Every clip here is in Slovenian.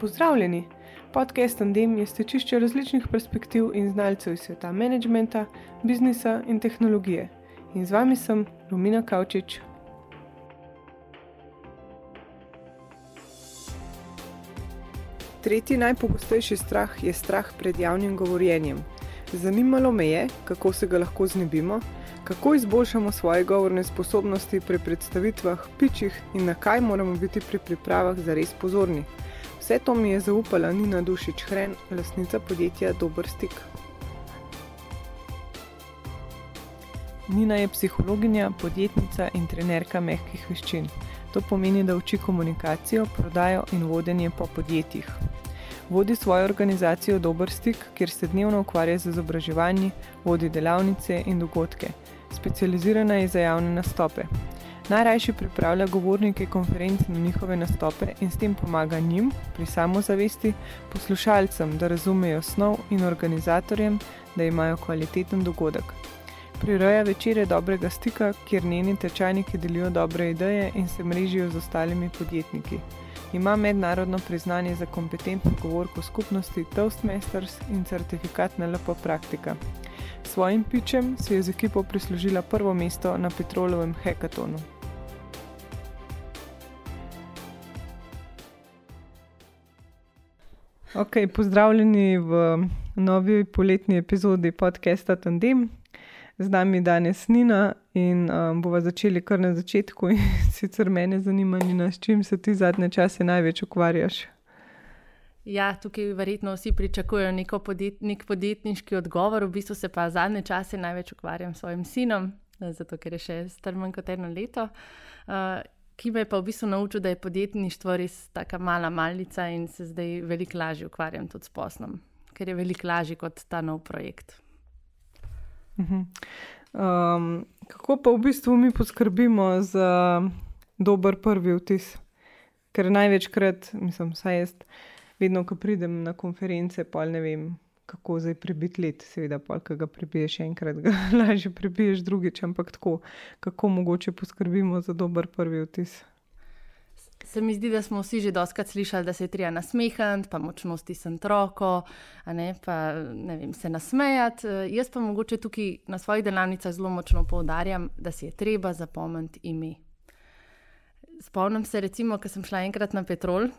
Pozdravljeni! Podcast Tandem je stečišče različnih perspektiv in znalcev iz sveta menedžmenta, biznisa in tehnologije. In z vami sem Romina Kavčič. Tretji najpogostejši strah je strah pred javnim govorjenjem. Zanimalo me je, kako se ga lahko znebimo, kako izboljšamo svoje govorne sposobnosti pri predstavitvah, pičih in na kaj moramo biti pri pripravah za res pozorni. Vse to mi je zaupala Nina Dušič Hren, lasnica podjetja Dober Stik. Nina je psihologinja, podjetnica in trenerka mehkih veščin. To pomeni, da uči komunikacijo, prodajo in vodenje po podjetjih. Vodi svojo organizacijo Dober Stik, kjer se dnevno ukvarja z izobraževanji, vodi delavnice in dogodke. Specializirana je za javne nastope. Najrajši pripravlja govornike konferenc na njihove nastope in s tem pomaga njim pri samozavesti, poslušalcem, da razumejo snov in organizatorjem, da imajo kvaliteten dogodek. Prireja večere dobrega stika, kjer njeni tečajniki delijo dobre ideje in se mrežijo z ostalimi podjetniki. Ima mednarodno priznanje za kompetentno govorko skupnosti Toastmasters in certifikat na lepo praktika. Svojim pičem si je z ekipo prislužila prvo mesto na Petrolovem hekatonu. Ok, pozdravljeni v novi poletni epizodi podcasta Tandem. Z nami danes Nina in um, bomo začeli kar na začetku. Sicer mene zanima, Nina, s čim se ti zadnje čase največ ukvarjaš? Ja, tukaj verjetno vsi pričakujejo podjet, nek podjetniški odgovor, v bistvu se pa zadnje čase največ ukvarjam s svojim sinom, zato ker je še star manj kot eno leto. Uh, ki me je pa v bistvu naučil, da je podjetništvo res tako mala malica in se zdaj veliko lažje ukvarjam tudi s poslom, ker je veliko lažje kot ta nov projekt. Um, kako pa v bistvu mi poskrbimo za dober prvi vtis? Ker največkrat, mislim, saj jaz vedno, ko pridem na konference, pa ne vem, kako zdaj prebiti let, seveda, pa ki ga prebiješ enkrat, ga lažje prebiješ drugič, ampak tako, kako mogoče poskrbimo za dober prvi vtis. Se mi zdi, da smo vsi že doskrat slišali, da se je treba nasmehati, pa močno stisniti roko, ne, pa ne vem, se nasmejati. Jaz pa mogoče tukaj na svojih delavnicah zelo močno poudarjam, da si je treba zapomniti ime. Spomnim se, recimo, ko sem šla enkrat na Petrol,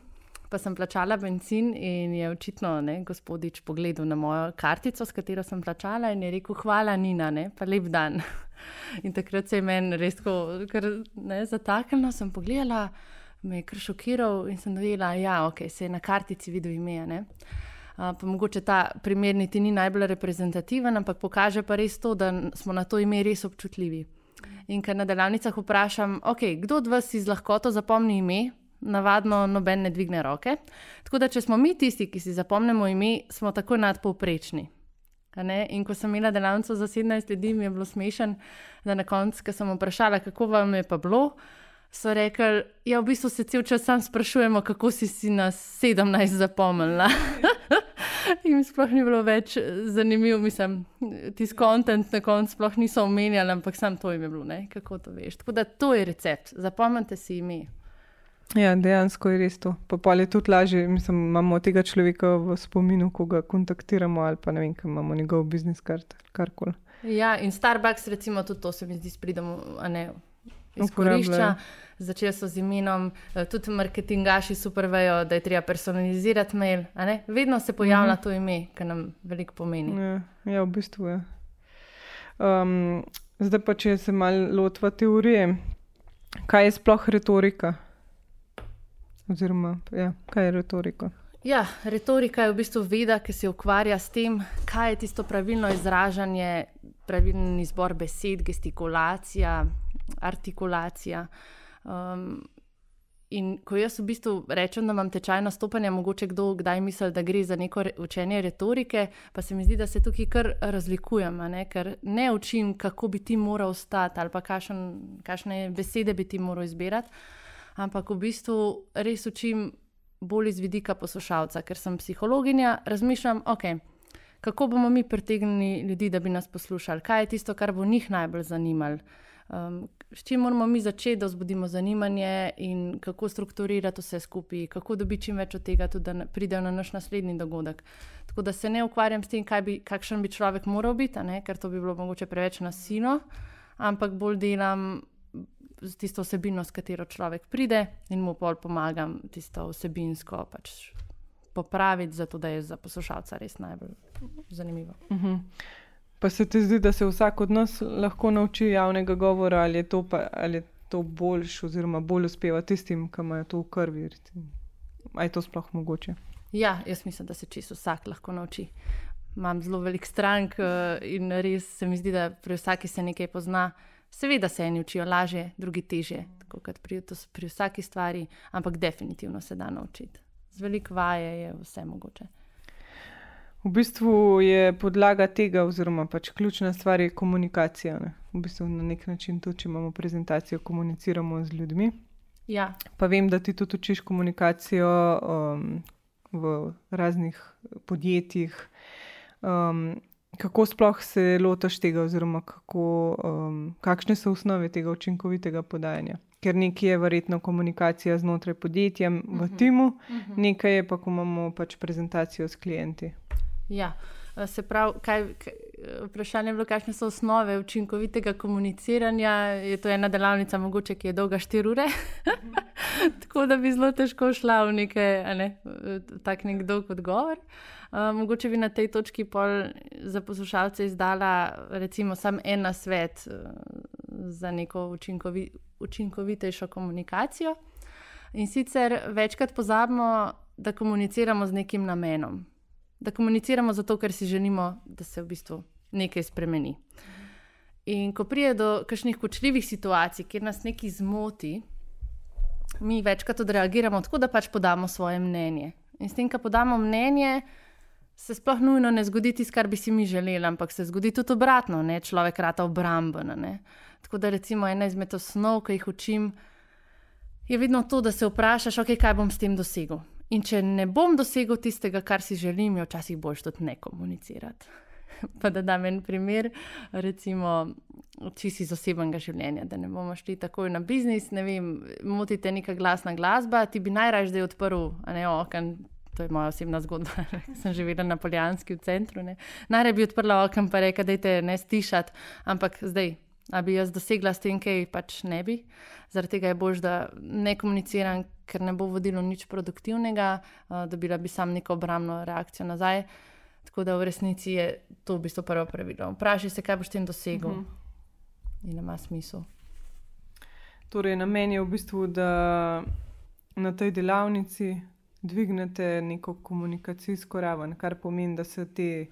pa sem plačala benzin in je očitno ne, gospodič pogledal na mojo kartico, s katero sem plačala in je rekel: Hvala, Nina, ne, pa lep dan. In takrat se je meni res tako zataknilo, sem pogledala, me je kar šokiral in sem vedela, da ja, okay, se je na kartici videl ime. Ne. Uh, pa mogoče ta primer niti ni najbolj reprezentativen, ampak pokaže pa res to, da smo na to ime res občutljivi. In ker na delavnicah vprašam, okay, kdo od vas iz lahkoto zapomni ime, navadno noben ne dvigne roke. Tako da, če smo mi tisti, ki si zapomnimo ime, smo tako nadpovprečni. In ko sem imela delavnico za 17 ljudi, mi je bilo smešen, da na koncu, ko sem vprašala, kako vam je pa bilo, so rekli, da ja, v bistvu se cel čas sam sprašujemo, kako si si nas 17 zapomnila. In sploh ni bilo več zanimivo, mislim, tisti kontent na koncu sploh niso omenjali, ampak sam to jim je bilo, ne? kako to veš. Tako da to je recept, zapomnite si ime. Ja, dejansko je res to. Pa pa je tudi lažje, mislim, imamo tega človeka v spominu, ko ga kontaktiramo ali pa ne vem, kam imamo njegov biznis kart karkoli. Ja, in Starbucks, recimo, tudi to se mi zdi, spridemo, a ne. Izkorišča, začeli so z imenom, eh, tudi marketingaši super vejo, da je treba personalizirati mail. Vedno se pojavlja uh -huh. to ime, ki nam veliko pomeni. Ja, ja v bistvu je. Um, zdaj pa, če se malo lotva teorije, kaj je sploh retorika? Oziroma, ja, kaj je retorika? Ja, retorika je v bistvu veda, ki se ukvarja s tem, kaj je tisto pravilno izražanje, pravilen izbor besed, gestikulacija, artikulacija. Um, in ko jaz v bistvu rečem, da imam tečaj nastopanja, mogoče kdo kdaj misli, da gre za neko učenje retorike, pa se mi zdi, da se tukaj kar razlikujem, ne? ker ne učim, kako bi ti moral stati ali pa kakšne besede bi ti moral izbirati ampak v bistvu res učim bolj iz vidika poslušalca, ker sem psihologinja, razmišljam, okay, kako bomo mi pritegnili ljudi, da bi nas poslušali, kaj je tisto, kar bo njih najbolj zanimalo. Um, s čim moramo mi začeti, da vzbudimo zanimanje in kako strukturirati vse skupaj, kako dobiti čim več od tega, tudi da pridejo na naš naslednji dogodek. Tako da se ne ukvarjam s tem, bi, kakšen bi človek moral biti, ker to bi bilo mogoče preveč nasilno, ampak bolj delam z tisto vsebino, s katero človek pride in mu pol pomagam tisto vsebinsko pač popraviti, zato da je za poslušalca res najbolj zanimivo. Uh mhm. -huh. Pa se ti zdi, da se vsak od nas lahko nauči javnega govora, ali je to, pa, ali je to boljš, oziroma bolj uspeva tistim, ki imajo to v krvi? Ali je to sploh mogoče? Ja, jaz mislim, da se čisto vsak lahko nauči. Imam zelo velik strank eh, in res se mi zdi, da pri vsaki se nekaj pozna. Seveda se eni učijo lažje, drugi teže, tako kot pri, pri vsaki stvari, ampak definitivno se da naučiti. Z veliko vaje je vse mogoče. V bistvu je podlaga tega, oziroma pač ključna stvar je komunikacija. Ne? V bistvu na nek način tudi, če imamo prezentacijo, komuniciramo z ljudmi. Ja. Pa vem, da ti tudi učiš komunikacijo um, v raznih podjetjih. Um, kako sploh se lotiš tega, oziroma kako, um, kakšne so osnove tega učinkovitega podajanja? Ker nekaj je verjetno komunikacija znotraj podjetja v uh mhm. -huh. timu, uh mhm. -huh. nekaj je pa, ko imamo pač prezentacijo s klienti. Ja, se pravi, kaj, kaj, vprašanje je bilo, kakšne so osnove učinkovitega komuniciranja. Je to ena delavnica, mogoče, ki je dolga 4 ure. Tako da bi zelo težko šla v neke, ne, tak nek dolg odgovor. Uh, mogoče bi na tej točki pol za poslušalce izdala, recimo, samo en svet uh, za neko učinkovi, učinkovitejšo komunikacijo. In sicer večkrat pozabimo, da komuniciramo z nekim namenom da komuniciramo zato, ker si želimo, da se v bistvu nekaj spremeni. In ko pride do kakšnih kočljivih situacij, kjer nas nekaj zmoti, mi večkrat odreagiramo tako, da pač podamo svoje mnenje. In s tem, ko podamo mnenje, se sploh nujno ne zgodi tisto, kar bi si mi želeli, ampak se zgodi tudi obratno, ne? človek rata obramben. Tako da recimo ena izmed osnov, ki jih učim, je vedno to, da se vprašaš, okay, kaj bom s tem dosegel. In če ne bom dosegel tistega, kar si želim, je včasih boljš tudi ne komunicirati. pa da dam en primer, recimo, čisi iz osebnega življenja, da ne bomo šli takoj na biznis. Ne vem, moti te neka glasna glasba, ti bi najraje zdaj odprl, a ne okno. To je moja osebna zgodba, sem živela na Poljanski v centru. Najraje bi odprla okno, pa reka, da te ne stišati, ampak zdaj, da bi jaz dosegla s tem, kaj pač ne bi. Zaradi tega je bolj, da ne komuniciram, ker ne bo vodilo nič produktivnega, uh, dobila bi sam neko obramno reakcijo nazaj. Tako da v resnici je to v bistvu prvo pravilo. Vprašaj se, kaj boš tem dosegel. Uh mhm. -huh. In ima smisel. Torej, na meni je v bistvu, da na tej delavnici dvignete neko komunikacijsko raven, kar pomeni, da se te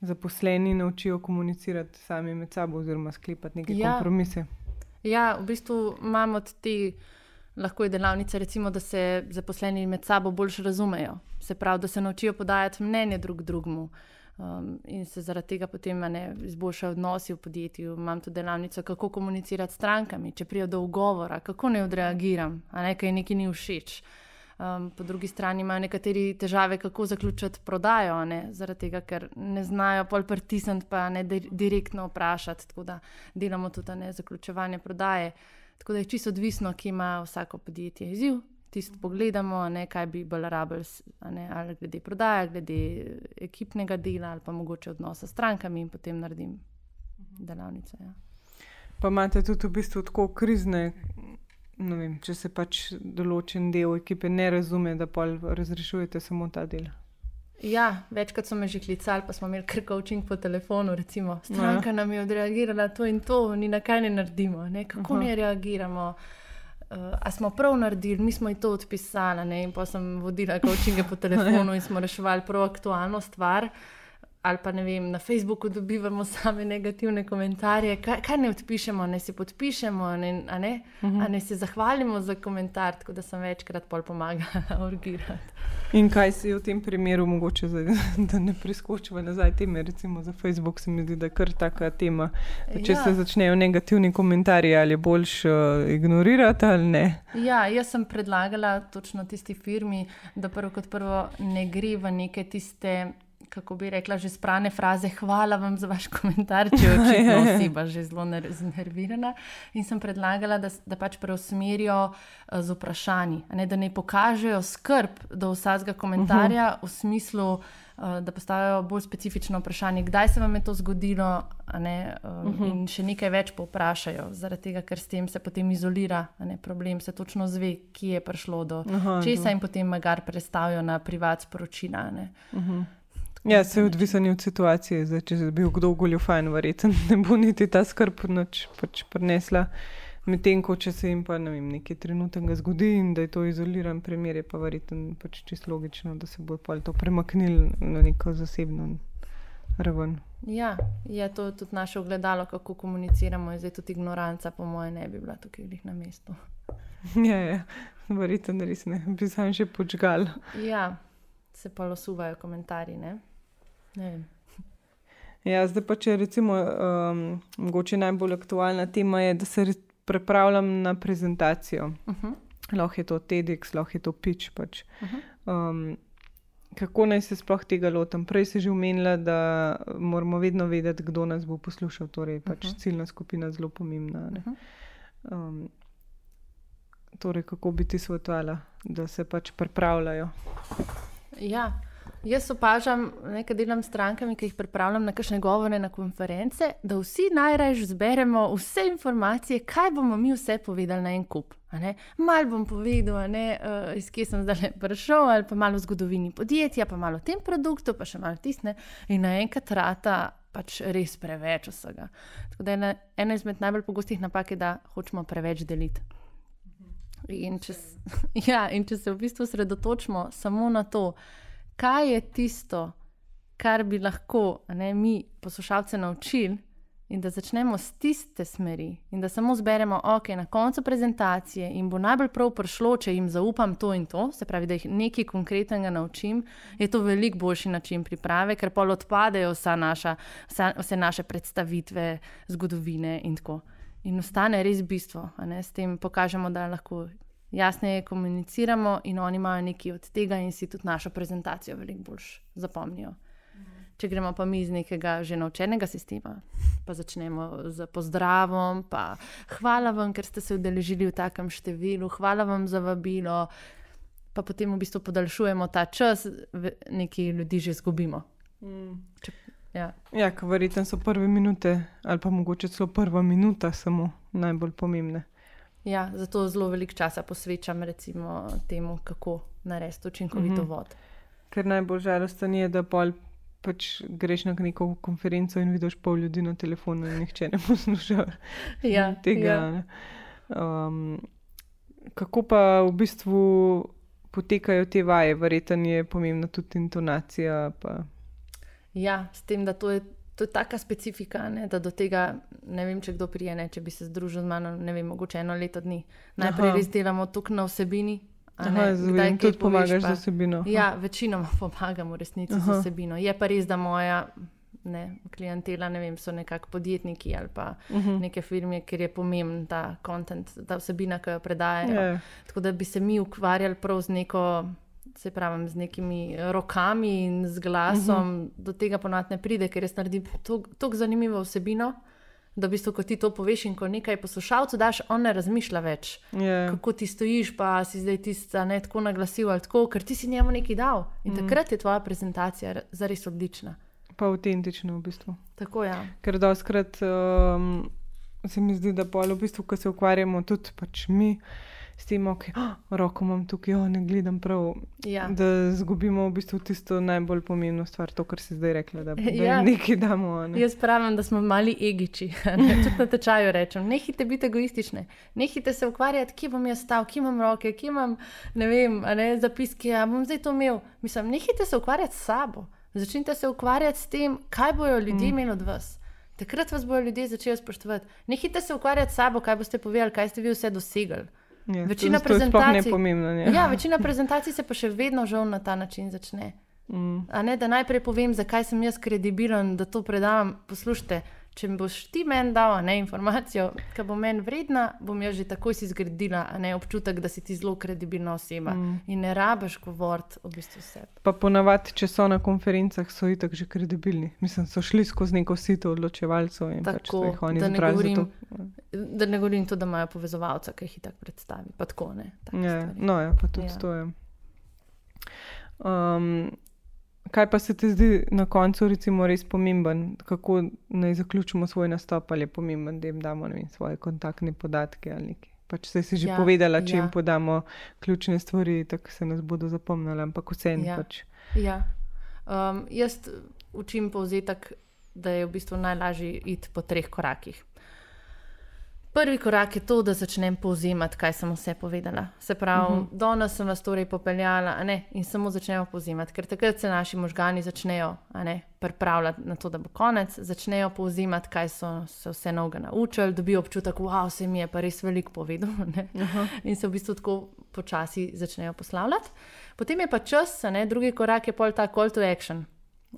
zaposleni naučijo komunicirati sami med sabo, oziroma sklepati neke ja. kompromise. Ja, v bistvu imamo te, lahko je delavnica, recimo, da se zaposleni med sabo bolj razumejo. Se pravi, da se naučijo podajati mnenje drug drugemu. Um, in se zaradi tega potem ne izboljšajo odnosi v podjetju. Imam tudi delavnico, kako komunicirati s strankami, če prijo do ugovora, kako ne odreagiram, a nekaj nekaj ni všeč. Uh, Um, po drugi strani imajo nekateri težave, kako zaključiti prodajo, ne? zaradi tega, ker ne znajo pol pritisniti, pa ne direktno vprašati. Tako da delamo tudi ne zaključevanje prodaje. Tako da je čisto odvisno, ki ima vsako podjetje izziv. Tisto pogledamo, ne, kaj bi bolj rabili, ali glede prodaje, glede ekipnega dela, ali pa mogoče odnosa s strankami, in potem naredim delavnice. Ja. Pa imate tudi v bistvu tako krizne vem, če se pač določen del ekipe ne razume, da pa razrešujete samo ta del. Ja, večkrat so me že klicali, pa smo imeli krko učink po telefonu. Recimo, stranka ja. nam je odreagirala to in to, ni na kaj ne naredimo, ne? kako mi reagiramo. Uh, a smo prav naredili, mi smo jih to odpisali, ne? in pa sem vodila učinke po telefonu in smo reševali prav aktualno stvar. Uh, ali pa ne vem, na Facebooku dobivamo same negativne komentarje. Kaj, kaj ne odpišemo, ne si podpišemo, ne, a ne, uh -huh. a ne se zahvalimo za komentar, tako da sem večkrat pol pomagala urgirati. In kaj si v tem primeru mogoče, za, da ne preskočimo nazaj teme, recimo za Facebook, se mi zdi, da je kar taka tema. Če ja. se začnejo negativni komentarji, ali je boljš uh, ignorirati ali ne. Ja, jaz sem predlagala točno tisti firmi, da prvo kot prvo ne gre v neke tiste kako bi rekla, že sprane fraze, hvala vam za vaš komentar, če je očitno oseba že zelo znervirana. In sem predlagala, da, da pač preusmerijo uh, z vprašanji, ne, da ne pokažejo skrb do vsakega komentarja uh -huh. v smislu, uh, da postavijo bolj specifično vprašanje, kdaj se vam je to zgodilo, ne, uh, uh -huh. in še nekaj več povprašajo, zaradi tega, ker s tem se potem izolira ne, problem, se točno zve, kje je prišlo do Aha, česa in potem magar predstavijo na privat sporočila. Uh -huh. Ja, se je odvisen od situacije. Zdaj, če bi bil kdo goljufajn, verjetno ne bo niti ta skrb noč pač prinesla. Medtem ko če se jim pa ne vem, nekaj trenutnega zgodi in da je to izoliran primer, je pa verjetno pač čisto logično, da se bo to premaknil na neko zasebno raven. Ja, je to tudi naše ogledalo, kako komuniciramo. Zdaj tudi ignoranca, po mojem, ne bi bila tukaj na mestu. Ja, ja. verjetno res ne, bi sam še počgal. Ja, se pa losuvajo komentarji. Ne? Ja, zdaj pa če recimo, um, mogoče najbolj aktualna tema je, da se pripravljam na prezentacijo. Uh -huh. Lahko je to TEDx, lahko je to pitch. Pač. Uh -huh. um, kako naj se sploh tega lotim? Prej si že omenila, da moramo vedno vedeti, kdo nas bo poslušal. Torej, pač uh -huh. ciljna skupina je zelo pomembna. Uh -huh. um, torej, kako bi ti svetovala, da se pač pripravljajo? Ja. Jaz opažam, da delam s strankami, ki jih pripravljam na kakšne govore na konference, da vsi najraje zberemo vse informacije, kaj bomo mi vse povedali na en kup. Mal bom povedal, ne, uh, iz kje sem zdaj prišel, ali pa malo o zgodovini podjetja, pa malo o tem produktu, pa še malo tisne. In naenkrat rata pač res preveč vsega. Tako da ena, ena izmed najbolj pogostih napak je, da hočemo preveč deliti. In če, ja, in če se v bistvu osredotočimo samo na to, kaj je tisto, kar bi lahko ne, mi, poslušalce, naučili, in da začnemo s tiste smeri, in da samo zberemo, ok, na koncu prezentacije in bo najbolj prav prišlo, če jim zaupam to in to, se pravi, da jih nekaj konkretnega naučim, je to veliko boljši način priprave, ker pol odpadejo naša, vsa, vse naše predstavitve, zgodovine in tako. In ostane res bistvo, s tem pokažemo, da lahko jasneje komuniciramo, in oni imajo nekaj od tega, in si tudi našo prezentacijo veliko bolj zapomnijo. Če gremo pa mi iz nekega že naučenega sistema, pa začnemo z pozdravom, pa hvala vam, ker ste se udeležili v takem številu, hvala vam za vabilo, pa potem v bistvu podaljšujemo ta čas, nekaj ljudi že izgubimo. Mm. Ja, ja verjetno so prve minute, ali pa mogoče celo prva minuta, samo najbolj pomembne. Ja, zato zelo veliko časa posvečam recimo, temu, kako narediti učinkovito mm -hmm. vod. Ker najbolj žalostno je, da pol pač greš na neko konferenco in vidiš pol ljudi na telefonu, in nihče ne posluša ja, tega. Ja. Um, kako pa v bistvu potekajo te vaje, verjetno je pomembna tudi intonacija. Pa... Ja, s tem, da to je to je taka specifika, ne, da do tega ne vem, če kdo prijene, če bi se združil z mano, ne vem, mogoče eno leto dni. Najprej res delamo tukaj na vsebini. Zdaj, tudi pomagaš z vsebino. Ja, večinoma pomagam v resnici z vsebino. Je pa res, da moja ne, klientela ne vem, so nekako podjetniki ali pa uh mhm. -huh. neke firme, ker je pomemben ta kontent, ta vsebina, ki jo predajajo. Yeah. Ja. Tako da bi se mi ukvarjali prav z neko se pravi, z nekimi rokami in z glasom, uh mhm. -huh. do tega ponovadi ne pride, ker res naredi tako zanimivo vsebino. Da, v bistvu, ko ti to poveš in ko nekaj poslušalcev daš, on ne razmišlja več, yeah. Ja. kako ti stojiš, pa si zdaj tista ne tako naglasil ali tako, ker ti si njemu nekaj dal. In mm. takrat je tvoja prezentacija zares odlična. Pa avtentična v bistvu. Tako je. Ja. Ker doskrat um, se mi zdi, da pa v bistvu, ko se ukvarjamo tudi pač mi s tem, ok, oh, roko imam tukaj, oh, ne gledam prav. Ja. Da izgubimo v bistvu tisto najbolj pomembno stvar, to, kar si zdaj rekla, da, da ja. nekaj damo. Ne? Jaz pravim, da smo mali egiči. Tudi na tečaju rečem, nehite biti egoistični, nehite se ukvarjati, kje bom jaz stal, kje imam roke, kje imam ne vem, ne, zapiske, a bom zdaj to imel. Mislim, nehite se ukvarjati s sabo. Začnite se ukvarjati s tem, kaj bojo ljudje mm. imeli od vas. Takrat vas bodo ljudje začeli spoštovati. Nehite se ukvarjati s sabo, kaj boste povedali, kaj ste vi vse dosegli. Ja, večina, prezentacij, pomembno, ja, večina prezentacij se pa še vedno žal na ta način začne. Mm. Ne, da najprej povem, zakaj sem jaz kredibilen, da to predam. Poslušajte, če mi boš ti meni dal ne, informacijo, ki bo meni vredna, bom jaz že takoj si zgradila ne, občutek, da si ti zelo kredibilna oseba mm. in ne rabiš govoriti o bistvu vse. Pa ponavadi, če so na konferencah, so itak že kredibilni. Mislim, so šli skozi neko sito odločevalcev in pač tako, pač oni da ne, govorim, da ne govorim to, da imajo povezovalca, ki jih tako predstavi. Pa tako, ne, ja, no, ja, pa tudi ja. to je. Um, Kaj pa se ti zdi na koncu, recimo, res pomemben, kako naj zaključimo svoj nastop, ali je pomemben, da jim damo vem, svoje kontaktne podatke ali nekaj. Pač se je že ja, povedala, če ja. jim podamo ključne stvari, tako se nas bodo zapomnili, ampak vse en ja. pač. Ja. Um, jaz učim povzetek, da je v bistvu najlažje iti po treh korakih. Prvi korak je to, da začnem povzemati, kaj sem vse povedala. Se pravi, uh mhm. -huh. danes sem vas torej popeljala ne, in samo začnemo povzemati, ker takrat se naši možgani začnejo pripravljati na to, da bo konec, začnejo povzemati, kaj so se vse noge naučili, dobijo občutek, wow, se mi je pa res veliko povedal uh -huh. in se v bistvu tako počasi začnejo poslavljati. Potem je pa čas, ne, drugi korak je pol ta call to action.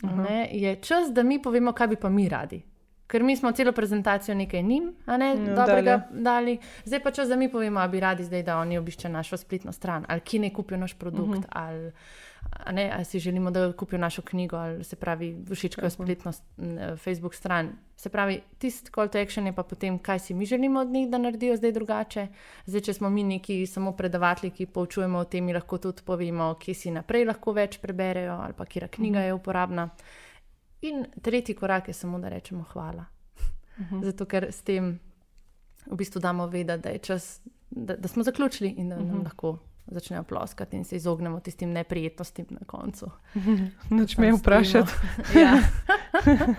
Uh -huh. ne, je čas, da mi povemo, kaj bi pa mi radi. Ker mi smo celo prezentacijo nekaj njim, a ne no, dobrega dali. Zdaj pa če za mi povemo, bi radi zdaj, da oni obiščejo našo spletno stran, ali ki ne kupijo naš produkt, uh mhm. -huh. ali, ne, ali si želimo, da kupijo našo knjigo, ali se pravi, všečkajo spletno Facebook stran. Se pravi, tisti call to action je pa potem, kaj si mi želimo od njih, da naredijo zdaj drugače. Zdaj, če smo mi neki samo predavatelji, ki poučujemo o tem, lahko tudi povemo, kje si naprej lahko več preberejo, ali pa kje knjiga uh -huh. je uporabna. In tretji korak je samo, da rečemo hvala. Mhm. Zato, ker s tem v bistvu damo vedeti, da je čas, da, da smo zaključili in da nam mhm. lahko začnejo ploskati in se izognemo tistim neprijetnostim na koncu. Noč me vprašati. ja.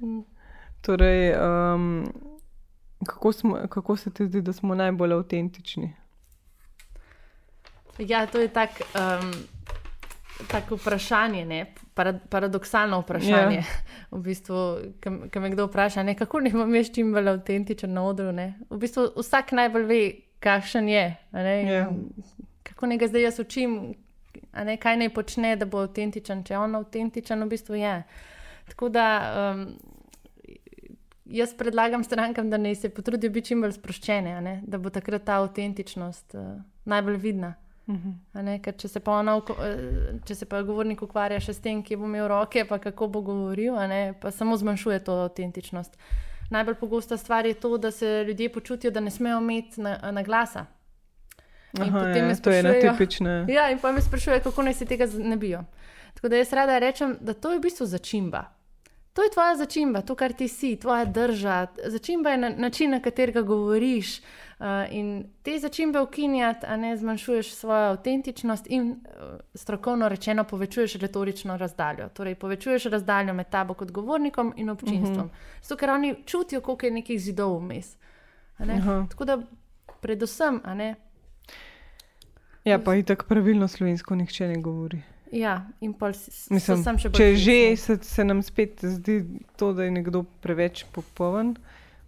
torej, um, kako, smo, kako se ti zdi, da smo najbolj avtentični? Ja, to je tako. Um, tako vprašanje, ne? paradoksalno vprašanje. Yeah. Ja. V bistvu, ki me kdo vpraša, ne? kako ne bom jaz čim bolj avtentičen na odru. Ne? V bistvu vsak najbolj ve, kakšen je. Yeah. Ja. Kako ne ga zdaj jaz učim, ne? kaj naj počne, da bo avtentičen, če on avtentičen, v bistvu je. Tako da um, jaz predlagam strankam, da naj se potrudijo biti čim bolj sproščene, da bo takrat ta avtentičnost uh, najbolj vidna. -huh. ne, če, se ona, eh, če se pa govornik ukvarja še s tem, kje bo imel roke, pa kako bo govoril, ne, pa samo zmanjšuje to avtentičnost. Najbolj pogosta stvar je to, da se ljudje počutijo, da ne smejo imeti na, na glasa. Aha, ja, to je netipično. Ja, in pa me sprašujejo, kako naj se tega ne bijo. Tako da jaz rada rečem, da to je v bistvu začimba. To je tvoja začimba, to, kar ti si, tvoja drža. Začimba je na, način, na katerega govoriš. Uh, in te začimbe ukinjati, a ne zmanjšuješ svojo avtentičnost in uh, strokovno rečeno povečuješ retorično razdaljo. Torej, povečuješ razdaljo med tabo kot govornikom in občinstvom. Uh -huh. Zato, ker oni čutijo, koliko je nekih zidov vmes. Uh -huh. Tako da, predvsem, a ne. Ja, pa in tako pravilno slovensko nihče ne govori. Ja, in pol Mislim, sem še bolj. Če že se, se nam spet zdi to, da je nekdo preveč popoln,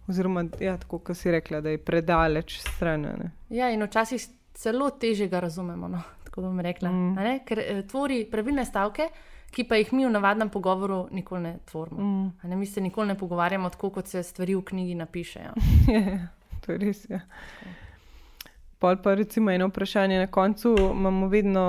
oziroma ja, tako, kot si rekla, da je predaleč stran. Ne? Ja, in včasih celo teže ga razumemo. No? Tako bom rekla. Mm. Ker eh, tvori pravilne stavke, ki pa jih mi v navadnem pogovoru nikoli ne tvorimo. Mm. Ne? Mi se nikoli ne pogovarjamo tako, kot se stvari v knjigi napišejo. ja, to je res. Ja. Pol pa recimo eno vprašanje na koncu, imamo vedno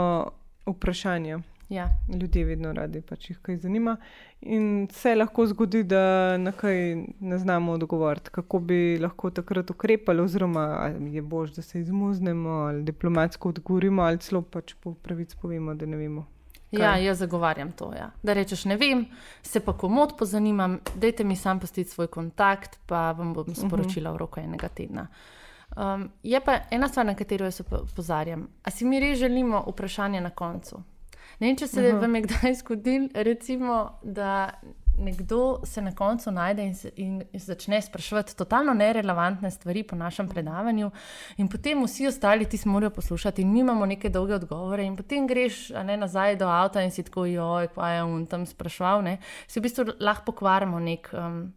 vprašanja. Ja. Ljudje vedno radi, pač jih kaj zanima. In se lahko zgodi, da na kaj ne znamo odgovoriti, kako bi lahko takrat ukrepali, oziroma je bož, da se izmuznemo ali diplomatsko odgovorimo, ali celo pač po pravici povemo, da ne vemo. Kaj? Ja, jaz zagovarjam to. Ja. Da rečeš, ne vem, se pa komod pozanimam, dajte mi sam postiti svoj kontakt, pa vam bom sporočila uh -huh. v roku enega tedna. Um, je pa ena stvar, na katero jaz opozarjam. A si mi res želimo vprašanje na koncu? Ne vem, če se uh -huh. vam je kdaj zgodil, recimo, da nekdo se na koncu najde in, se, in začne sprašovati totalno nerelevantne stvari po našem predavanju, in potem vsi ostali ti morajo poslušati, in mi imamo neke dolge odgovore, in potem greš ne, nazaj do avta in si tako, joj, kaj je on tam sprašval. Ne, si v bistvu lahko pokvarimo nek, um,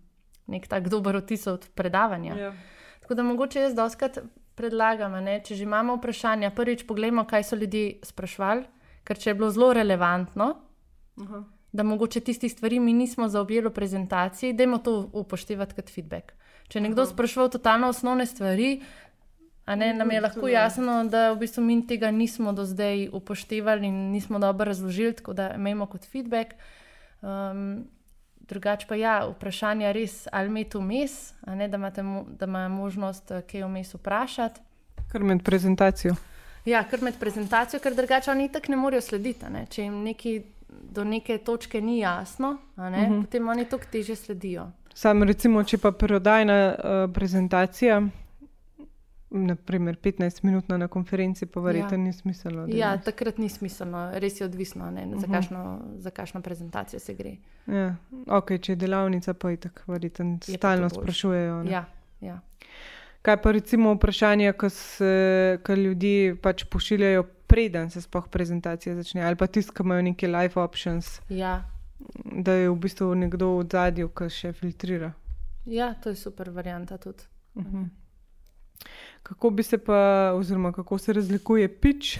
nek tak dober otis od predavanja. Yeah. Tako da mogoče jaz doskrat predlagam, ne, če že imamo vprašanja, prvič pogledamo, kaj so ljudje sprašvali, ker če je bilo zelo relevantno, uh -huh. da mogoče tistih stvari mi nismo zaobjeli v prezentaciji, dajmo to upoštevati kot feedback. Če je nekdo Aha. spraševal totalno osnovne stvari, ne, nam je lahko jasno, da v bistvu mi tega nismo do zdaj upoštevali in nismo dobro razložili, tako da imamo kot feedback. Um, Drugače pa ja, vprašanje je res, ali imate vmes, ne, da imate da ima možnost eh, kaj vmes vprašati. Kar med prezentacijo. Ja, kar med prezentacijo, ker drugače oni tako ne morejo slediti. Ne. Če jim neki do neke točke ni jasno, ne, uh mhm. -huh. potem oni to teže sledijo. Sam recimo, če pa prodajna uh, prezentacija naprimer 15 minut na konferenci, pa verjetno ja. ni smiselno. Ja, takrat ni smiselno, res je odvisno, ne, uh -huh. za, mhm. kakšno, za kakšno prezentacijo se gre. Ja. Okay, če je delavnica, pa je tako, verjetno stalno sprašujejo. Ja, ja. Kaj pa recimo vprašanje, ko ljudi pač pošiljajo, preden se sploh prezentacija začne, ali pa ki imajo neke live options. Ja. Da je v bistvu nekdo v zadju, ki še filtrira. Ja, to je super varianta tudi. Uh mhm. -huh. Kako bi se pa, oziroma kako se razlikuje pič,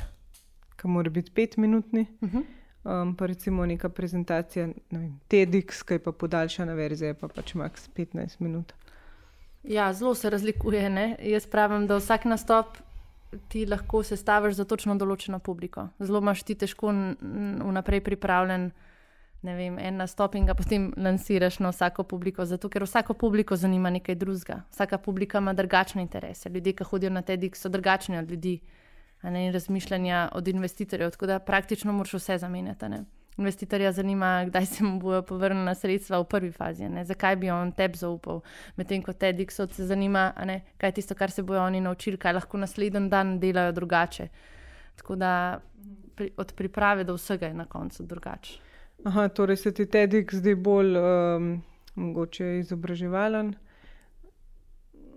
ki mora biti petminutni, uh mhm. -huh. um, pa recimo neka prezentacija, ne vem, TEDx, ki je pa podaljšana verzija, pa pač max 15 minut. Ja, zelo se razlikuje. Ne? Jaz pravim, da vsak nastop ti lahko sestaviš za točno določeno publiko. Zelo imaš ti težko vnaprej pripravljen vem, en nastop in ga potem lansiraš na vsako publiko, zato ker vsako publiko zanima nekaj drugega. Vsaka publika ima drugačne interese. Ljudje, ki hodijo na TEDx, so drugačni od ljudi ne, in razmišljanja od investitorjev. Tako da praktično moraš vse zamenjati. Ne. Investitorja zanima, kdaj se mu bodo povrnila sredstva v prvi fazi, ne? zakaj bi on tebi zaupal. Medtem ko TEDx se zanima, ne? kaj je tisto, kar se bodo oni naučili, kaj lahko naslednji dan delajo drugače. Tako da pri, od priprave do vsega je na koncu drugače. Aha, torej se ti TEDx zdi bolj um, mogoče izobraževalen.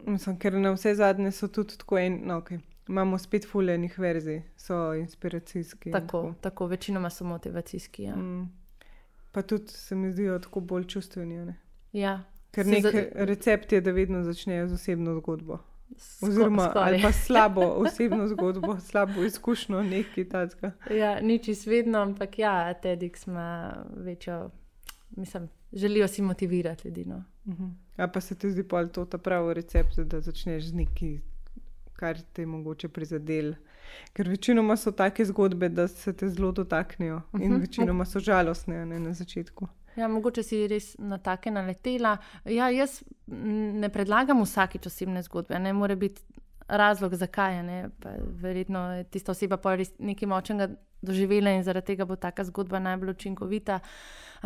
Mislim, ker na vse zadnje so tudi tako en, no, okay. imamo spet fulejnih verzij, so inspiracijski. Tako, tako. tako večinoma so motivacijski. Ja. Mm. Pa tudi se mi zdijo tako bolj čustveni. Ne? Ja. Ker nek za... recept je, da vedno začnejo z osebno zgodbo. Oziroma, ali pa slabo osebno zgodbo, slabo izkušnjo, nekaj takega. Ja, nič izvedno, ampak ja, TEDx ima večjo, mislim, želijo si motivirati ljudi. No. Uh mhm. -huh. Pa se ti zdi, je to ta pravi recept, da začneš z nekaj, kar te je mogoče prizadel. Ker večinoma so take zgodbe, da se te zelo dotaknejo uh -huh. in mhm. večinoma so žalostne ne, na začetku. Ja, mogoče si res na take naletela. Ja, jaz ne predlagam vsakeč osebne zgodbe, ne more biti razlog, zakaj. Verjetno je tista oseba pa res nekaj močnega doživela in zaradi tega bo taka zgodba najbolj učinkovita.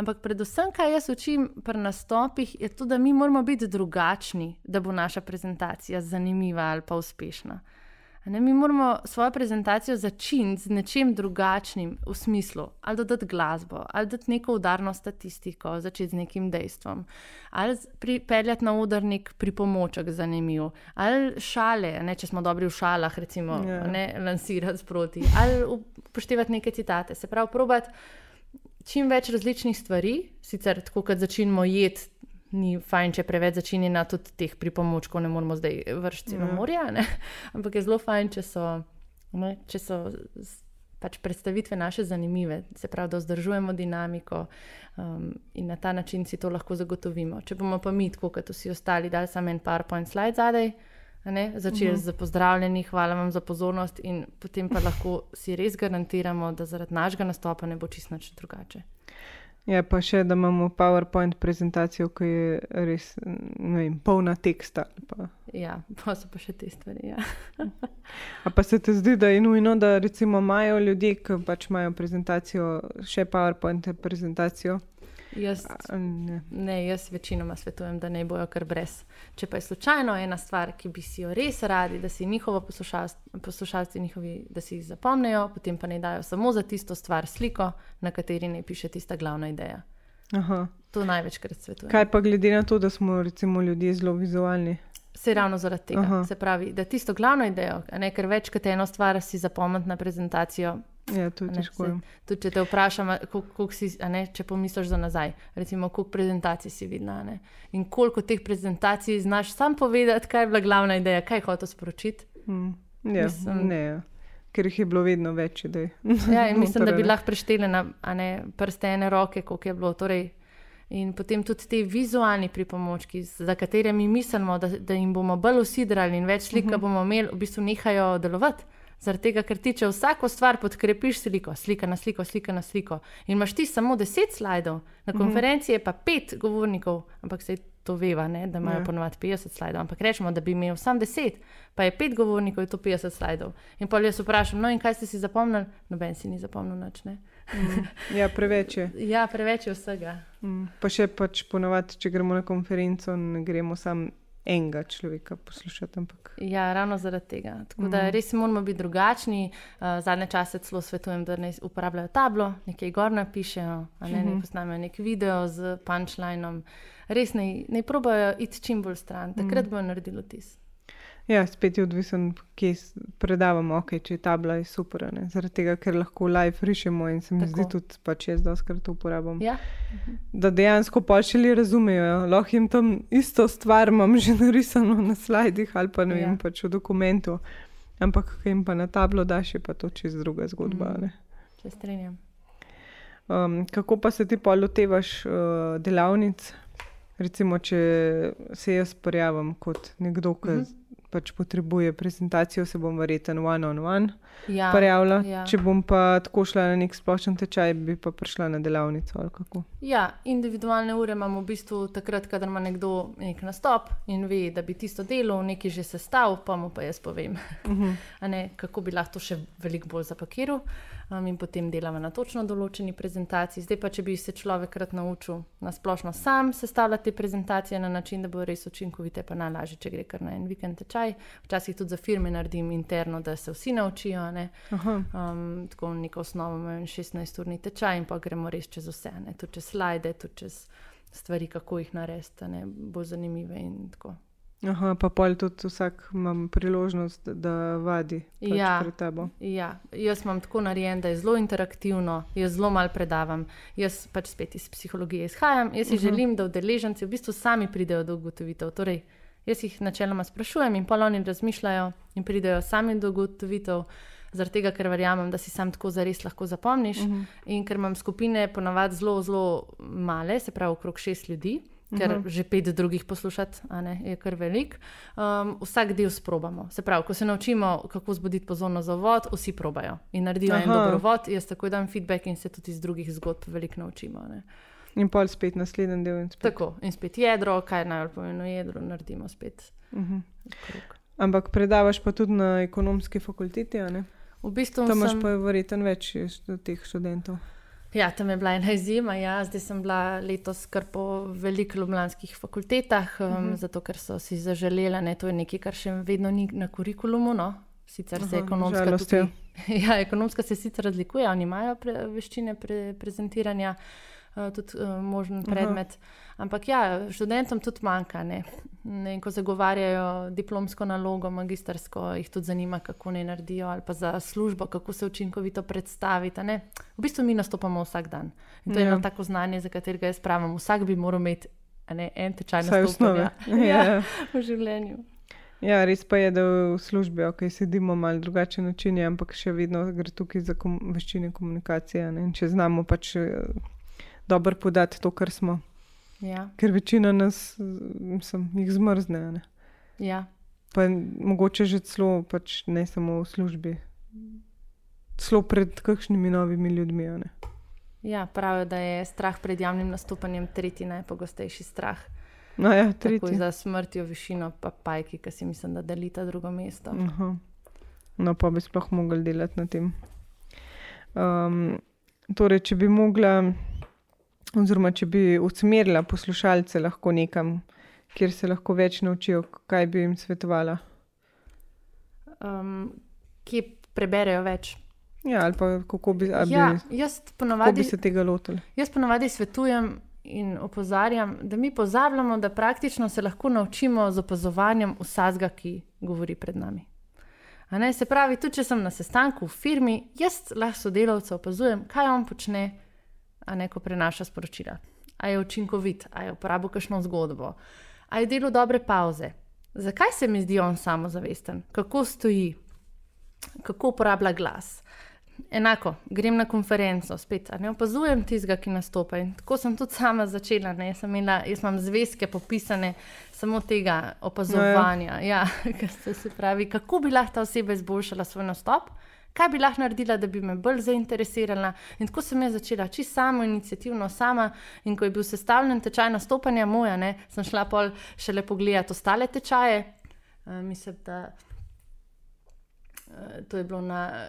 Ampak predvsem, kaj jaz učim pri nastopih, je to, da mi moramo biti drugačni, da bo naša prezentacija zanimiva ali pa uspešna. Ne, mi moramo svojo prezentacijo začeti z nečim drugačnim, v smislu, ali dodati glasbo, ali dodati neko udarno statistiko, začeti z nekim dejstvom, ali pripeljati na udarnik pripomoček zanimiv, ali šale, ne, če smo dobri v šalah, recimo, yeah. Ja. ne lansirati sproti, ali upoštevati neke citate. Se pravi, probati čim več različnih stvari, sicer tako, kot začnemo jeti ni fajn, če preveč začenjena tudi teh pripomočkov, ne moramo zdaj vršiti na ja. morje. Ampak je zelo fajn, če so, ne, če so pač predstavitve naše zanimive, se pravi, da vzdržujemo dinamiko um, in na ta način si to lahko zagotovimo. Če bomo pa mi, tako kot vsi ostali, dali samo en PowerPoint slide zadaj. Začeli uh -huh. z pozdravljeni, hvala vam za pozornost, in potem pa lahko si res garantiramo, da zaradi našega nastopa ne bo čisto drugače. Ja, pa še, da imamo PowerPoint prezentacijo, ki je res vem, polna teksta. Pa. Ja, pa so pa še te stvari. Ja. pa se ti zdi, da je nujno, da imajo ljudje, ki pač imajo prezentacijo, še PowerPoint prezentacijo. Jaz, ne. ne, jaz večinoma svetujem, da ne bojo kar brez. Če pa je slučajno ena stvar, ki bi si jo res radi, da si njihovo poslušalci njihovi, da si jih zapomnijo, potem pa ne dajo samo za tisto stvar sliko, na kateri ne piše tista glavna ideja. Aha. To največkrat svetujem. Kaj pa glede na to, da smo recimo ljudje zelo vizualni? Se ravno zaradi tega. Aha. Se pravi, da tisto glavno idejo, ne, ker več kot eno stvar si zapomniti na prezentacijo, Ja, to je težko. Tudi če te vprašam, si, ne, če pomisliš za nazaj, recimo, koliko prezentacij si videl in koliko teh prezentacij znaš sam povedati, kaj je bila glavna ideja, kaj hočeš sporočiti. Hmm. Ja, Mislim, ne. ker jih je bilo vedno več. Da ja, mislim, da bi lahko prešteli na ne, prste ene roke, koliko je bilo. Torej, in potem tudi te vizualni pripomočki, za katere mi mislimo, da, da jim bomo bolj usidrali in več slika uh mhm. -huh. bomo imeli, v bistvu nehajo delovati. Zaradi tega, ker ti če vsako stvar podkrepiš sliko, slika na sliko, slika na sliko. In imaš ti samo deset slajdov, na mhm. konferenci je pa pet govornikov, ampak se to veva, ne, da imajo ja. ponovadi 50 slajdov. Ampak rečemo, da bi imel sam 10, pa je 5 govornikov, je to 50 slajdov. In pa jaz vprašam, no in kaj ste si zapomnili? Noben si ni zapomnil noč. Mm. Ja, preveč je. Ja, preveč je vsega. Mm. Pa še pač ponovadi, če gremo na konferenco, ne gremo sam enega človeka poslušati. Ampak. Ja, ravno zaradi tega. Tako da mm. res moramo biti drugačni. Uh, zadnje čase celo svetujem, da ne uporabljajo tablo, nekaj gor napišejo, ne, ne posnamejo nek video z punchlinom. Res ne, ne probajo iti čim bolj stran, takrat mm. bojo naredili tis. Ja, spet je odvisen, kje predavamo, okay, če je tabla je super. Ne? Zaradi tega, ker lahko live rišemo in se mi Tako. zdi tudi, da če jaz doskrat to uporabljam. Ja. Da dejansko li razumejo. Lahko jim tam isto stvar imam že narisano na slajdih ali pa ne ja. vem, pač v dokumentu. Ampak, kaj jim pa na tablo daš, je pa to čez druga zgodba. Mm. Se strinjam. Um, kako pa se ti pa lotevaš uh, delavnic? Recimo, če se jaz pojavim kot nekdo, ki. Mm -hmm pač potrebuje prezentacijo, se bom verjetno one-on-one ja, prijavila. Ja. Če bom pa tako šla na nek splošen tečaj, bi pa prišla na delavnico. Ja, individualne ure imamo v bistvu takrat, kadar ima nekdo nek nastop in ve, da bi tisto delo nekaj že sestavil, pa mu pa jaz povem, uh mhm. -huh. ne, kako bi lahko še veliko bolj zapakiral um, in potem delamo na točno določeni prezentaciji. Zdaj pa, če bi se človek rad naučil na splošno sam sestavljati te prezentacije na način, da bo res učinkovite, pa najlažje, če gre kar na en vikend tečaj. Včasih tudi za firme naredim interno, da se vsi naučijo. Ne? Um, tako neko osnovo imamo 16-urni tečaj in pa gremo res čez vse, ne? tudi čez slide, tudi čez stvari, kako jih narediti, da bo zanimive in tako. Aha, pa pol tudi vsak ima priložnost, da vadi pač ja, pred tabo. Ja, jaz imam tako narejen, da je zelo interaktivno, jaz zelo malo predavam. Jaz pač spet iz psihologije izhajam. Jaz si uh -huh. želim, da udeleženci v bistvu sami pridejo do ugotovitev. Torej, jaz jih načeloma sprašujem in pol oni razmišljajo in pridejo sami do ugotovitev. Zaradi tega, ker verjamem, da si sam tako zares lahko zapomniš. Uh mhm. -huh. In ker imam skupine ponavadi zelo, zelo male, se pravi okrog šest ljudi, ker uh mhm. -huh. že pet drugih poslušati ne, je kar velik. Um, vsak del sprobamo. Se pravi, ko se naučimo, kako zbuditi pozornost za vod, vsi probajo in naredijo Aha. en dober vod. Jaz takoj dam feedback in se tudi iz drugih zgodb veliko naučimo. Ne. In pa spet naslednji del. In spet. Tako, in spet jedro, kaj najbolj pomeni jedro, naredimo spet. Uh mhm. -huh. Ampak predavaš pa tudi na ekonomski fakulteti, ali ne? V bistvu tam imaš sem... pa verjetno več teh študentov. Ja, tam je bila ena izjema. Ja. Zdaj sem bila letos kar po velikih ljubljanskih fakultetah, um, uh mhm. -huh. zato ker so si zaželeli, da to je nekaj, kar še vedno ni na kurikulumu. No. Sicer se ekonomska, tudi, ja, ekonomska se sicer razlikuje, oni imajo pre, veščine pre, prezentiranja. Eh, tudi uh, možen predmet. Aha. Ampak ja, študentom tudi manjka. Ne? Ne, ko zagovarjajo diplomsko nalogo, magistrsko, jih tudi zanima, kako ne naredijo, ali pa za službo, kako se učinkovito predstaviti. Ne? V bistvu mi nastopamo vsak dan. In to ja. je eno tako znanje, za katerega jaz pravim, vsak bi moral imeti ne, en tečaj na osnovi ja. ja, v življenju. Ja, res pa je, da v službi, ok, sedimo malo drugačen način, ampak še vedno gre tukaj za kom veščine komunikacije. Ne? Če znamo pač eh, dobro podati to, kar smo. Ja. Ker večina nas mislim, jih zmrzne. Ja. Pa mogoče že celo, pač ne samo v službi, celo pred kakšnimi novimi ljudmi. Ja, pravijo, da je strah pred javnim nastopanjem tretji najpogostejši strah. No, ja, tretji. Za smrtjo, višino, pa pajki, ki si mislim, da delita drugo mesto. -huh. No, pa bi sploh mogli delati na tem. Um, torej, če bi mogla oziroma če bi usmerila poslušalce lahko nekam, kjer se lahko več naučijo, kaj bi jim svetovala? Um, kje preberejo več? Ja, ali pa kako bi, ja, bi, ponovadi, bi se tega lotili? Jaz ponovadi svetujem in opozarjam, da mi pozabljamo, da praktično se lahko naučimo z opazovanjem vsega, ki govori pred nami. Ne, se pravi, tudi če sem na sestanku v firmi, jaz lahko sodelavca opazujem, kaj on počne, a ne ko prenaša sporočila. A je učinkovit, a je uporabil kakšno zgodbo, a je delo dobre pauze. Zakaj se mi zdi on samozavesten, kako stoji? kako uporablja glas. Enako, grem na konferenco, spet ne opazujem tistega, ki nastopa. In tako sem tudi sama začela. Jaz, imela, jaz imam zvezke popisane samo tega opazovanja. No, ja. Ja, se pravi, kako bi lahko ta oseba izboljšala svoj nastop, kaj bi lahko naredila, da bi me bolj zainteresirala. In tako sem jaz začela, čisto samo inicijativno, sama. In ko je bil sestavljen tečaj nastopanja moja, ne, sem šla pol še le pogledati ostale tečaje. Uh, mislim, da. Eh, to je bilo na,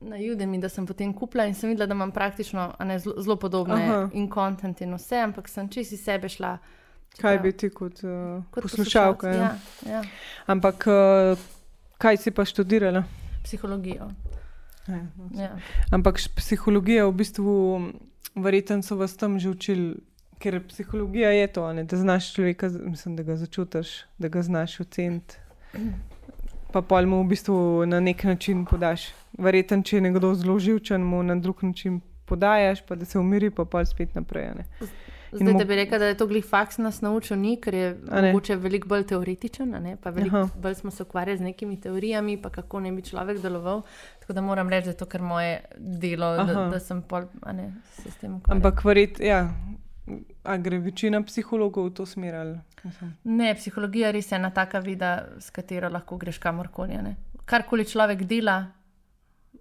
na Judemi, da sem potem kupila in sem videla, da imam praktično ne, zelo, zelo podobne Aha. in kontent in vse, ampak sem iz sebe šla. Kaj bi ti kot, uh, kot poslušalka? Ja. Ja, ja. Ampak uh, kaj si pa študirala? Psihologijo. Ja, ja. Ampak psihologija v bistvu, verjetno so vas tam že učili. Ker psihologija je to, ne, da znaš človeka, mislim, da ga začutiš, da ga znaš oceniti pa pol mu v bistvu na nek način podaš. Verjetno, če je nekdo zelo živčen, mu na drug način podajaš, pa da se umiri, pa pa spet naprej. Ne. Zdaj, da bi rekel, da je to glih faks nas naučil, ni, ker je mogoče veliko bolj teoretičen, veliko bolj smo se ukvarjali z nekimi teorijami, pa kako ne bi človek deloval. Tako da moram reči, da je to kar moje delo, da, da sem pol, ne, se s tem ukvarjal. Ampak verjetno, ja. A gre večina psihologov v to smer? Ali? Ne, psihologija res je ena taka vida, s katero lahko greš kamorkoli. Karkoli človek dela,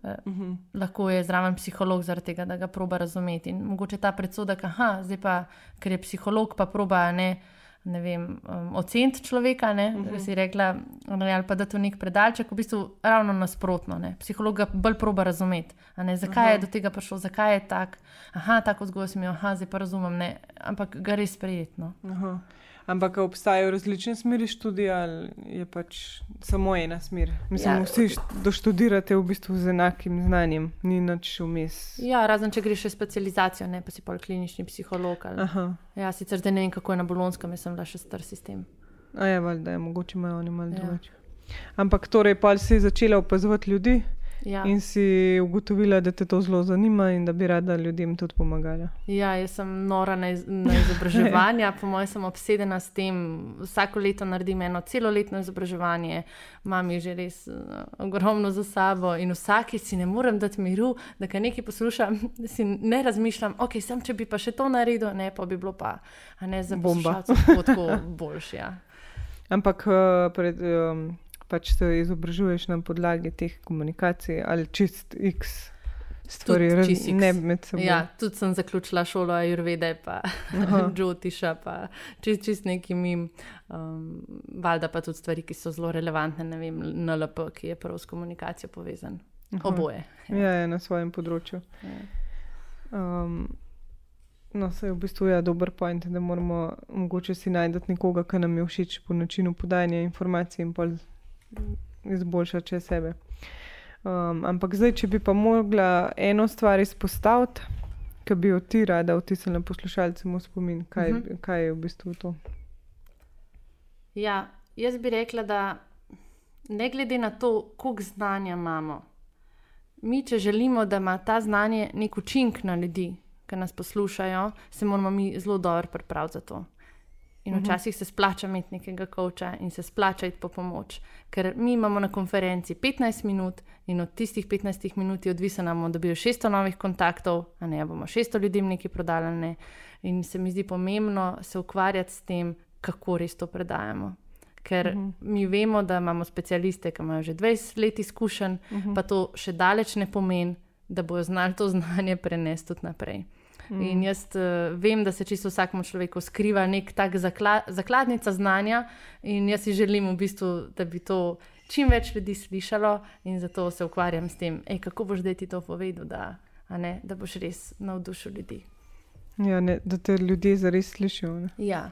uh mhm. -huh. lahko je zraven psiholog, zaradi tega, da ga proba razumeti. In mogoče ta predsodek, da zdaj pa, ker je psiholog, pa proba ne ne vem, um, oceniti človeka, ne, uh -huh. si rekla, ali pa da to nek predalček, v bistvu ravno nasprotno. Ne. Psiholog ga bolj proba razumeti, zakaj uh -huh. je do tega prišel, zakaj je tak. Aha, tako zgodbo sem imel, zdaj pa razumem, ne, ampak ga res prijetno. Uh -huh. Ampak obstajajo različne smeri študija, ali je pač samo ena smer? Mislim, ja. vsi doštudirate v bistvu z enakim znanjem, ni nič vmes. Ja, razen če greš še specializacijo, ne pa si pol klinični psiholog. Ja, sicer zdaj ne vem, kako je na bolonskem, jaz sem bila še star sistem. A je valjda, mogoče imajo oni malo ja. drugače. Ampak torej, pa si začela opazovati ljudi? Ja. In si ugotovila, da te to zelo zanima in da bi rada ljudem tudi pomagala. Ja, jaz sem nora na, iz, na izobraževanje, po mojem, sem obsedena s tem. Vsako leto naredim eno celoletno izobraževanje, imam jih že res uh, ogromno za sabo in vsake si ne morem dati miru, da kaj nekaj poslušam, si ne razmišljam, ok, sem če bi pa še to naredil, ne pa bi bilo pa ne za bombo. Tako boljše. Ja. Ampak uh, pred. Um, pač se izobražuješ na podlagi teh komunikacij ali čist X. Stvari, ne med seboj. Ja, tudi sem zaključila šolo Jurvede, pa Džotiša, pa čist, čist nekim, um, valjda pa tudi stvari, ki so zelo relevantne, ne vem, NLP, ki je prav s komunikacijo povezan. Aha. Oboje. Ja. ja, je na svojem področju. Ja. Um, no, se je v bistvu ja, dober point, da moramo mogoče si najti nekoga, ki nam je všeč po načinu podajanja informacij in pol izboljšati če sebe. Um, ampak zdaj, če bi pa mogla eno stvar izpostaviti, ki bi jo ti rada vtisnila poslušalcem v spomin, kaj, uh mhm. -huh. kaj je v bistvu to? Ja, jaz bi rekla, da ne glede na to, koliko znanja imamo, mi, če želimo, da ima ta znanje nek učinek na ljudi, ki nas poslušajo, se moramo mi zelo dobro pripraviti za to. In mhm. včasih se splača imeti nekega koča in se splača iti po pomoč. Ker mi imamo na konferenci 15 minut in od tistih 15 minut je odvisno, da bomo dobili 600 novih kontaktov, a ne bomo 600 ljudem nekaj prodali. Ne. In se mi zdi pomembno se ukvarjati s tem, kako res to predajamo. Ker uh mhm. -huh. mi vemo, da imamo specialiste, ki imajo že 20 let izkušenj, uh mhm. -huh. pa to še daleč ne pomeni, da bodo znali to znanje prenesti tudi naprej. Mm. In jaz uh, vem, da se čisto vsakemu človeku skriva nek tak zakla, zakladnica znanja, in jaz si želim v bistvu, da bi to čim več ljudi slišalo, in zato se ukvarjam s tem, ej, kako boš zdaj ti to povedal, da, ne, da boš res navdušil ljudi. Ja, ne, da te ljudje zares slišijo. Ja.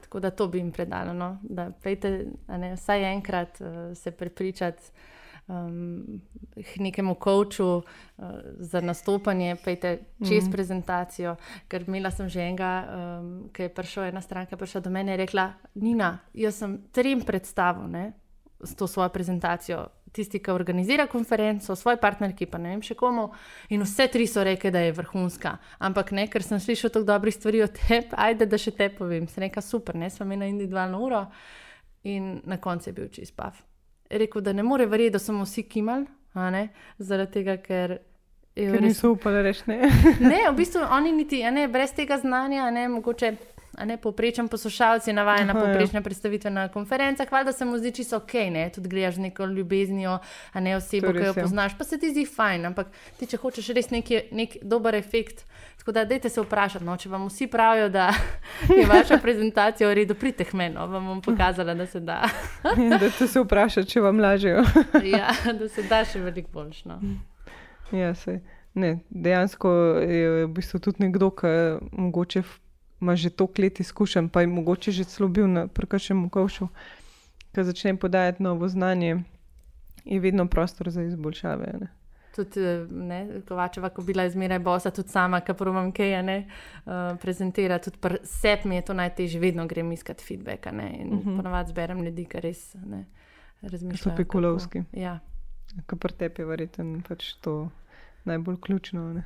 Tako da to bi jim predalo, no? da pejte, ne, vsaj enkrat uh, se prepričati um, nekemu koču uh, za nastopanje, pejte čez mm. prezentacijo. Ker imela sem že enega, um, ki je prišel, ena stranka prišla do mene in rekla: Nina, jaz sem trem predstavil ne, s to svojo prezentacijo. Tisti, ki organizira konferenco, svoj partnerki, pa ne vem še komu, in vse tri so rekli, da je vrhunska. Ampak ne, ker sem slišal tako dobrih stvari od tebe, ajde, da še te povem. Se reka super, ne, smo imeli individualno uro in na koncu je bil čist pav rekel, da ne more verjeti, da smo vsi kimali, Zaradi tega, ker. Ker niso upali reči ne. ne, v bistvu oni niti, ne, brez tega znanja, ne, mogoče ne, povprečen poslušalec je navaden na ja. povprečne predstavitve na konferencah, hvala, da se mu zdi čisto ok, ne, tudi greš neko ljubeznijo, a ne osebo, ki jo ja. poznaš, pa se ti zdi fajn, ampak ti, če hočeš res neki nek dober efekt. Tako da, dajte se vprašati, no, če vam vsi pravijo, da je vaša prezentacija v redu, pridite k meni, no, vam bom pokazala, da se da. ja, da se vprašate, če vam lažejo. ja, da se da še veliko boljš. No. Ja, ne, dejansko je v bistvu tudi nekdo, ki mogoče ima že toliko let izkušenj, pa je mogoče že celo bil na prekršenem kovšu, ki začne podajati novo znanje, je vedno prostor za izboljšave. Ne? Tudi ne, Kovačeva, ko bila izmeraj bosa, tudi sama, ki provam kaj ne uh, prezentira, tudi sebi mi je to najtežje, vedno grem iskat feedback. Ne, in uh mhm. -huh. ponovadi zberem ljudi, ki res ne razmišljajo. Spekulovski. Ja. Kar pri tebi je verjetno pač to najbolj ključno. Ne?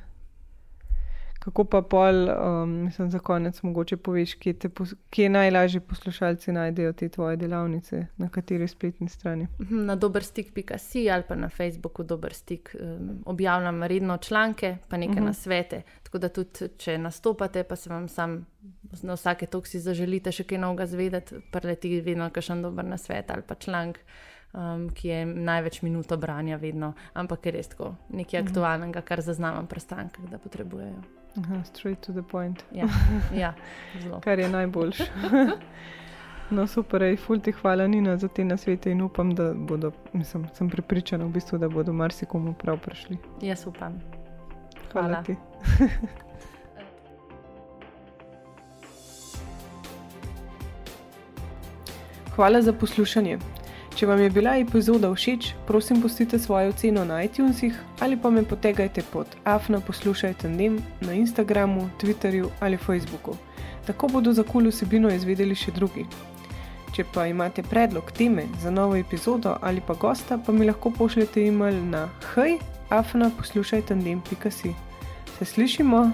Kako pa pol, um, mislim, za konec, mogoče poveš, kje, kje najlažje poslušalci najdejo te tvoje delavnice, na kateri spletni strani? Mhm, na dobrostik.si ali pa na Facebooku dober stik um, objavljam redno članke, pa nekaj uh mhm. -huh. na svete. Tako da tudi, če nastopate, pa se vam sam na vsake toksi zaželite še kaj novega zvedeti, preleti vedno kakšen dober na svet ali pa članek. Um, ki je največ minuto branja, vedno, ampak je res tako, nekaj mhm. aktualnega, kar zaznamam pri strankah, da potrebujejo. Aha, straight to the point. Ja, ja Kar je najboljše. No, super, ej, ful ti hvala, Nina, za te nasvete in upam, da bodo, mislim, sem prepričana, v bistvu, da bodo marsikomu prav prišli. Jaz upam. Hvala, hvala. ti. hvala za poslušanje. Če vam je bila epizoda všeč, prosim, pustite svojo oceno na iTunesih ali pa me potegajte pod afna poslušajte dnem na Instagramu, Twitterju ali Facebooku. Tako bodo za kul vsebino izvedeli še drugi. Če pa imate predlog teme za novo epizodo ali pa gosta, pa mi lahko pošljete e-mail na hej, afna poslušajte dnem.si. Se slišimo!